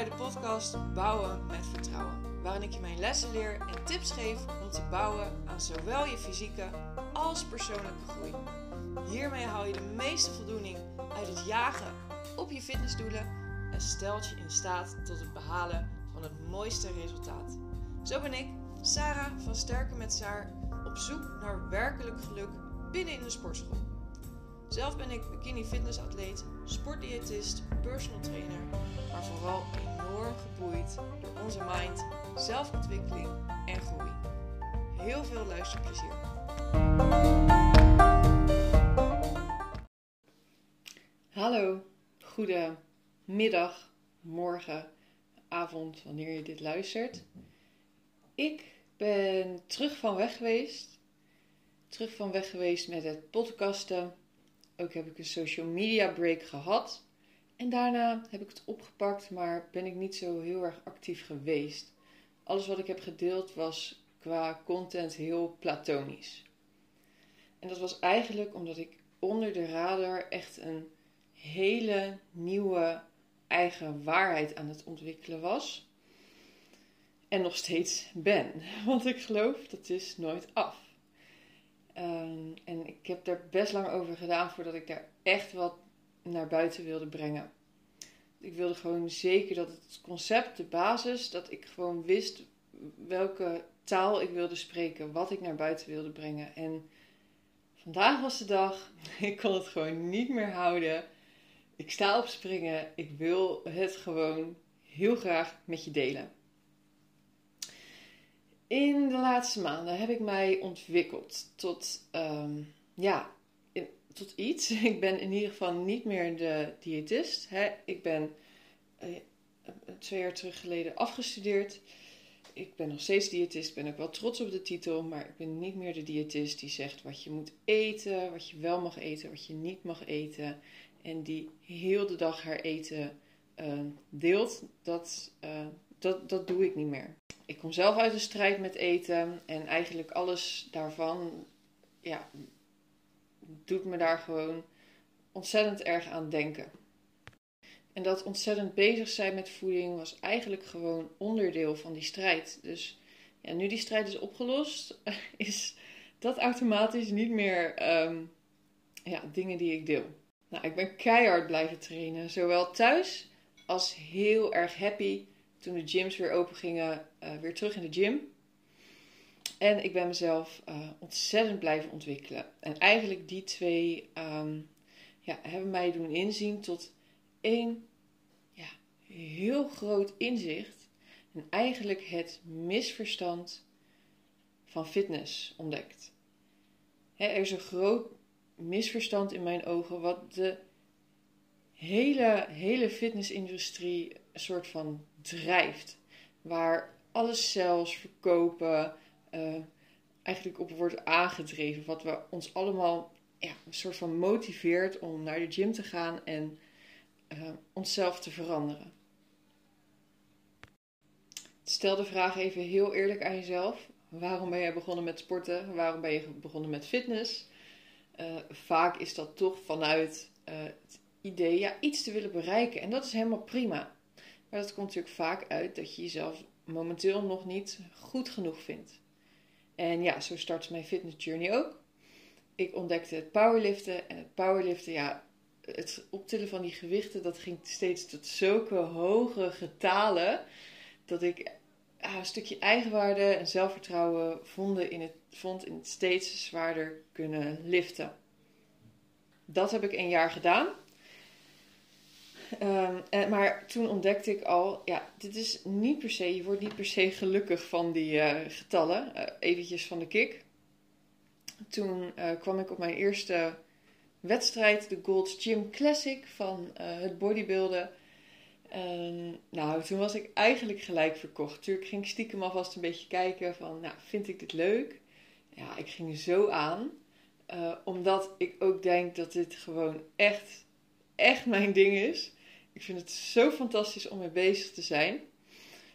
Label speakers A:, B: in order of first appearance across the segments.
A: bij de podcast Bouwen met Vertrouwen, waarin ik je mijn lessen leer en tips geef om te bouwen aan zowel je fysieke als persoonlijke groei. Hiermee haal je de meeste voldoening uit het jagen op je fitnessdoelen en stelt je in staat tot het behalen van het mooiste resultaat. Zo ben ik, Sarah van Sterken met Saar, op zoek naar werkelijk geluk binnen in de sportschool. Zelf ben ik bikini fitnessatleet, sportdiëtist, personal trainer, maar vooral enorm geboeid door onze mind, zelfontwikkeling en groei. Heel veel luisterplezier. Hallo, goedemiddag, morgen, avond, wanneer je dit luistert. Ik ben terug van weg geweest. Terug van weg geweest met het podcasten ook heb ik een social media break gehad. En daarna heb ik het opgepakt, maar ben ik niet zo heel erg actief geweest. Alles wat ik heb gedeeld was qua content heel platonisch. En dat was eigenlijk omdat ik onder de radar echt een hele nieuwe eigen waarheid aan het ontwikkelen was. En nog steeds ben. Want ik geloof dat is nooit af. Ehm, en ik heb daar best lang over gedaan voordat ik daar echt wat naar buiten wilde brengen. Ik wilde gewoon zeker dat het concept, de basis, dat ik gewoon wist welke taal ik wilde spreken, wat ik naar buiten wilde brengen. En vandaag was de dag, ik kon het gewoon niet meer houden. Ik sta op springen, ik wil het gewoon heel graag met je delen. In de laatste maanden heb ik mij ontwikkeld tot, um, ja, tot iets. Ik ben in ieder geval niet meer de diëtist. Hè. Ik ben uh, twee jaar terug geleden afgestudeerd. Ik ben nog steeds diëtist, ben ook wel trots op de titel, maar ik ben niet meer de diëtist die zegt wat je moet eten, wat je wel mag eten, wat je niet mag eten. En die heel de dag haar eten uh, deelt. Dat, uh, dat, dat doe ik niet meer ik kom zelf uit de strijd met eten. En eigenlijk alles daarvan, ja, doet me daar gewoon ontzettend erg aan denken. En dat ontzettend bezig zijn met voeding was eigenlijk gewoon onderdeel van die strijd. Dus ja, nu die strijd is opgelost, is dat automatisch niet meer um, ja, dingen die ik deel. Nou, ik ben keihard blijven trainen, zowel thuis als heel erg happy toen de gyms weer open gingen, uh, weer terug in de gym. En ik ben mezelf uh, ontzettend blijven ontwikkelen. En eigenlijk die twee um, ja, hebben mij doen inzien tot één ja, heel groot inzicht. En eigenlijk het misverstand van fitness ontdekt. er is een groot misverstand in mijn ogen wat de hele, hele fitnessindustrie een soort van drijft. Waar alles zelfs verkopen uh, eigenlijk op wordt aangedreven. Wat we ons allemaal ja, een soort van motiveert om naar de gym te gaan en uh, onszelf te veranderen. Stel de vraag even heel eerlijk aan jezelf. Waarom ben je begonnen met sporten? Waarom ben je begonnen met fitness? Uh, vaak is dat toch vanuit het idee ja, iets te willen bereiken. En dat is helemaal prima. Maar dat komt natuurlijk vaak uit dat je jezelf momenteel nog niet goed genoeg vindt. En ja, zo startte mijn fitness journey ook. Ik ontdekte het powerliften. En het powerliften, ja, het optillen van die gewichten, dat ging steeds tot zulke hoge getalen. Dat ik een stukje eigenwaarde en zelfvertrouwen vonden in het, vond in het steeds zwaarder kunnen liften. Dat heb ik een jaar gedaan. Um, maar toen ontdekte ik al, ja, dit is niet per se, je wordt niet per se gelukkig van die uh, getallen. Uh, eventjes van de kick. Toen kwam ik op mijn eerste wedstrijd, de Gold's Gym Classic van het bodybuilden. Um, nou, toen was ik eigenlijk gelijk verkocht. Natuurlijk ging ik stiekem alvast een beetje kijken van, nou, vind ik dit leuk? Ja, ik ging zo aan. omdat ik ook denk dat dit gewoon echt, echt mijn ding is. Ik vind het zo fantastisch om mee bezig te zijn.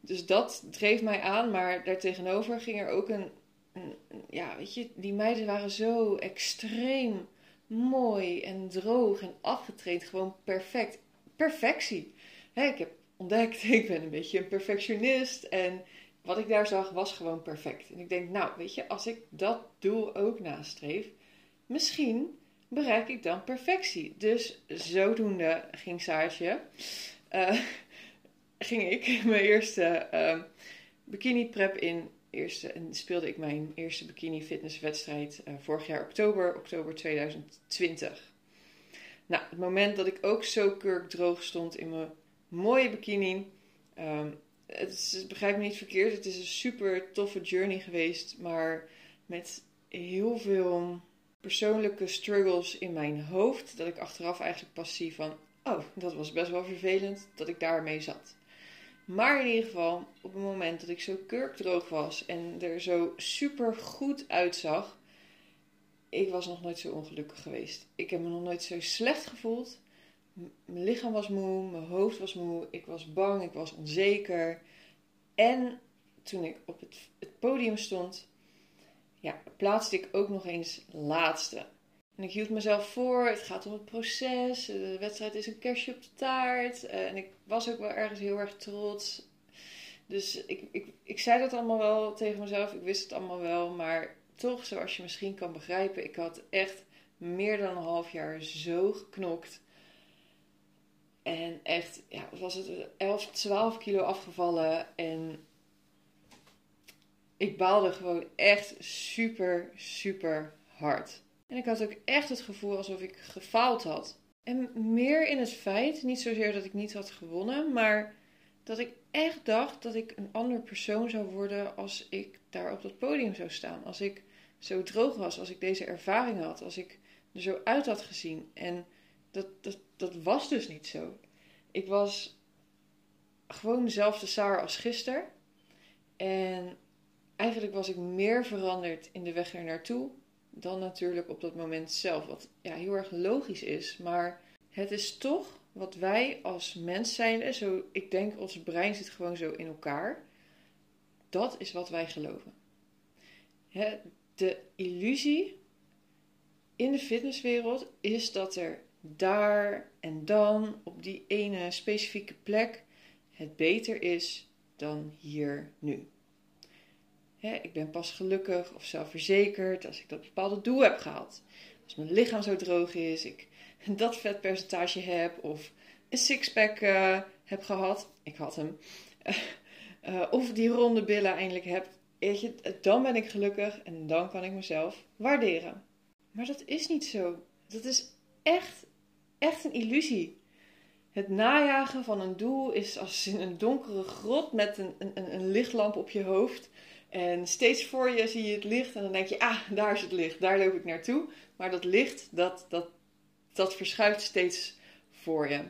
A: Dus dat dreef mij aan, maar daartegenover ging er ook een, een, Ja, weet je, die meiden waren zo extreem mooi en droog en afgetraind. Gewoon perfect. Perfectie. ik heb ontdekt. Ik ben een beetje een perfectionist. En wat ik daar zag was gewoon perfect. En ik denk, nou, weet je, als ik dat doel ook nastreef, misschien bereik ik dan perfectie. Dus zodoende ging Saartje, uh, ging ik mijn eerste uh, bikini prep in. En speelde ik mijn eerste bikini fitnesswedstrijd uh, vorig jaar oktober, oktober 2020. Nou, het moment dat ik ook zo kurkdroog stond in mijn mooie bikini. Um, het is, begrijp me niet verkeerd, het is een super toffe journey geweest, maar met heel veel persoonlijke struggles in mijn hoofd, dat ik achteraf eigenlijk pas zie van, oh, dat was best wel vervelend dat ik daarmee zat. Maar in ieder geval, op het moment dat ik zo kurkdroog was en er zo super goed uitzag, ik was nog nooit zo ongelukkig geweest. Ik heb me nog nooit zo slecht gevoeld. mijn lichaam was moe, mijn hoofd was moe, ik was bang, ik was onzeker. En toen ik op het, het podium stond, ja, plaatste ik ook nog eens laatste. En ik hield mezelf voor, het gaat om het proces, de wedstrijd is een kerstje op de taart. Eh, en ik was ook wel ergens heel erg trots. Dus ik, ik, ik zei dat allemaal wel tegen mezelf, ik wist het allemaal wel, maar toch, zoals je misschien kan begrijpen, ik had echt meer dan een half jaar zo geknokt. En echt, ja, was het 11, 12 kilo afgevallen. En ik baalde gewoon echt super, super hard. En ik had ook echt het gevoel alsof ik gefaald had. En meer in het feit, niet zozeer dat ik niet had gewonnen, maar dat ik echt dacht dat ik een ander persoon zou worden als ik daar op dat podium zou staan. Als ik zo droog was, als ik deze ervaring had, als ik er zo uit had gezien. En dat, dat, dat was dus niet zo. Ik was gewoon dezelfde Saar als gisteren. En eigenlijk was ik meer veranderd in de weg er naartoe dan natuurlijk op dat moment zelf. Wat ja, heel erg logisch is. Maar het is toch wat wij als mens zijn. Zo, ik denk, ons brein zit gewoon zo in elkaar. Dat is wat wij geloven. de illusie in de fitnesswereld is dat er daar en dan op die ene specifieke plek het beter is dan hier nu. Ik ben pas gelukkig of zelfverzekerd als ik dat bepaalde doel heb gehaald. Als mijn lichaam zo droog is, ik dat vetpercentage heb of een sixpack uh, heb gehad. Ik had hem. Uh, of die ronde billen eindelijk heb. Dan ben ik gelukkig en dan kan ik mezelf waarderen. Maar dat is niet zo. Dat is echt echt een illusie. Het najagen van een doel is als in een donkere grot met een, een, een lichtlamp op je hoofd. En steeds voor je zie je het licht en dan denk je, ah, daar is het licht, daar loop ik naartoe. Maar dat licht, dat, dat, dat verschuift steeds voor je.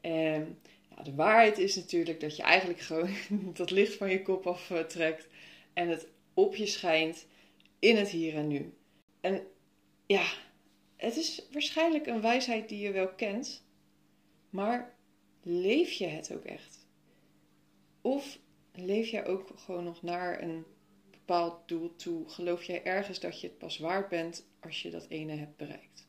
A: En ja, de waarheid is natuurlijk dat je eigenlijk gewoon dat licht van je kop aftrekt en het op je schijnt in het hier en nu. En ja, het is waarschijnlijk een wijsheid die je wel kent, maar leef je het ook echt? Of leef jij ook gewoon nog naar een bepaald doel toe? Geloof jij ergens dat je het pas waard bent als je dat ene hebt bereikt?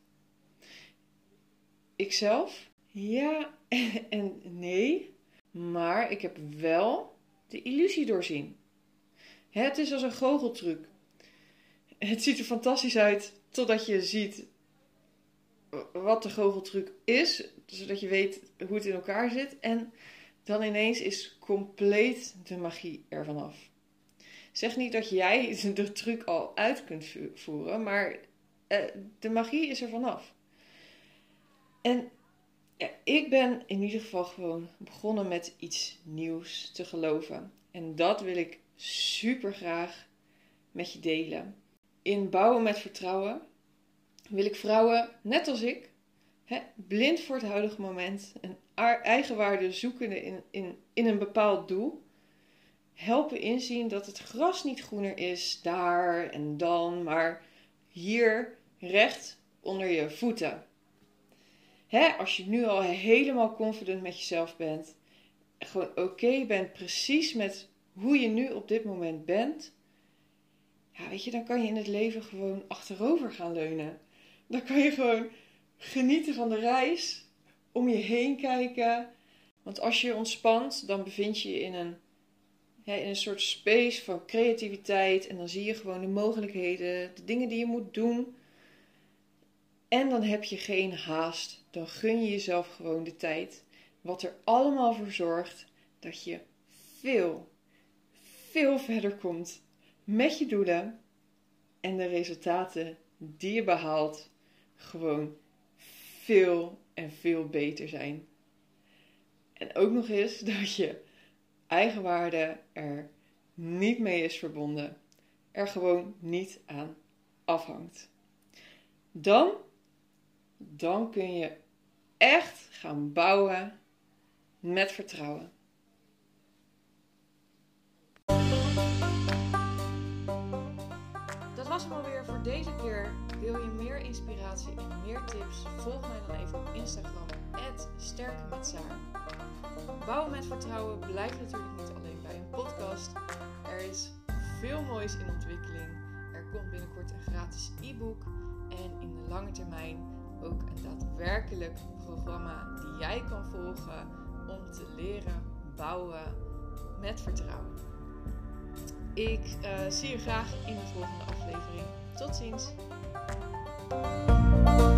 A: Ikzelf? Ja en nee, maar ik heb wel de illusie doorzien. Het is als een goocheltruc. Het ziet er fantastisch uit totdat je ziet wat de goocheltruc is, zodat je weet hoe het in elkaar zit. En dan ineens is compleet de magie ervan af. Zeg niet dat jij de truc al uit kunt voeren, maar eh, de magie is er vanaf. En ik ben in ieder geval gewoon begonnen met iets nieuws te geloven. En dat wil ik super graag met je delen. In bouwen met vertrouwen wil ik vrouwen, net als ik, hè, blind voor het huidige moment, een eigenwaarde zoekende in, in, in een bepaald doel, helpen inzien dat het gras niet groener is daar en dan, maar hier recht onder je voeten. Hè, als je nu al helemaal confident met jezelf bent, gewoon oké bent precies met hoe je nu op dit moment bent, ja, weet je, dan kan je in het leven gewoon achterover gaan leunen. Dan kan je gewoon genieten van de reis, om je heen kijken. Want als je ontspant, dan bevind je je in een, in een soort space van creativiteit. En dan zie je gewoon de mogelijkheden, de dingen die je moet doen. En dan heb je geen haast. Dan gun je jezelf gewoon de tijd. Wat er allemaal voor zorgt dat je veel, veel verder komt met je doelen. En de resultaten die je behaalt gewoon veel en veel beter zijn. En ook nog eens dat je eigenwaarde er niet mee is verbonden. Er gewoon niet aan afhangt. Dan, dan kun je echt gaan bouwen met vertrouwen. Dat was hem alweer voor deze keer. Wil je meer inspiratie en meer tips? Volg mij dan even op Instagram, sterken met Bouwen met vertrouwen blijft natuurlijk niet alleen bij een podcast. Er is veel moois in ontwikkeling. Er komt binnenkort een gratis e-book. En in de lange termijn ook een daadwerkelijk programma die jij kan volgen om te leren bouwen met vertrouwen. Ik uh, zie je graag in de volgende aflevering. Tot ziens! Thank you.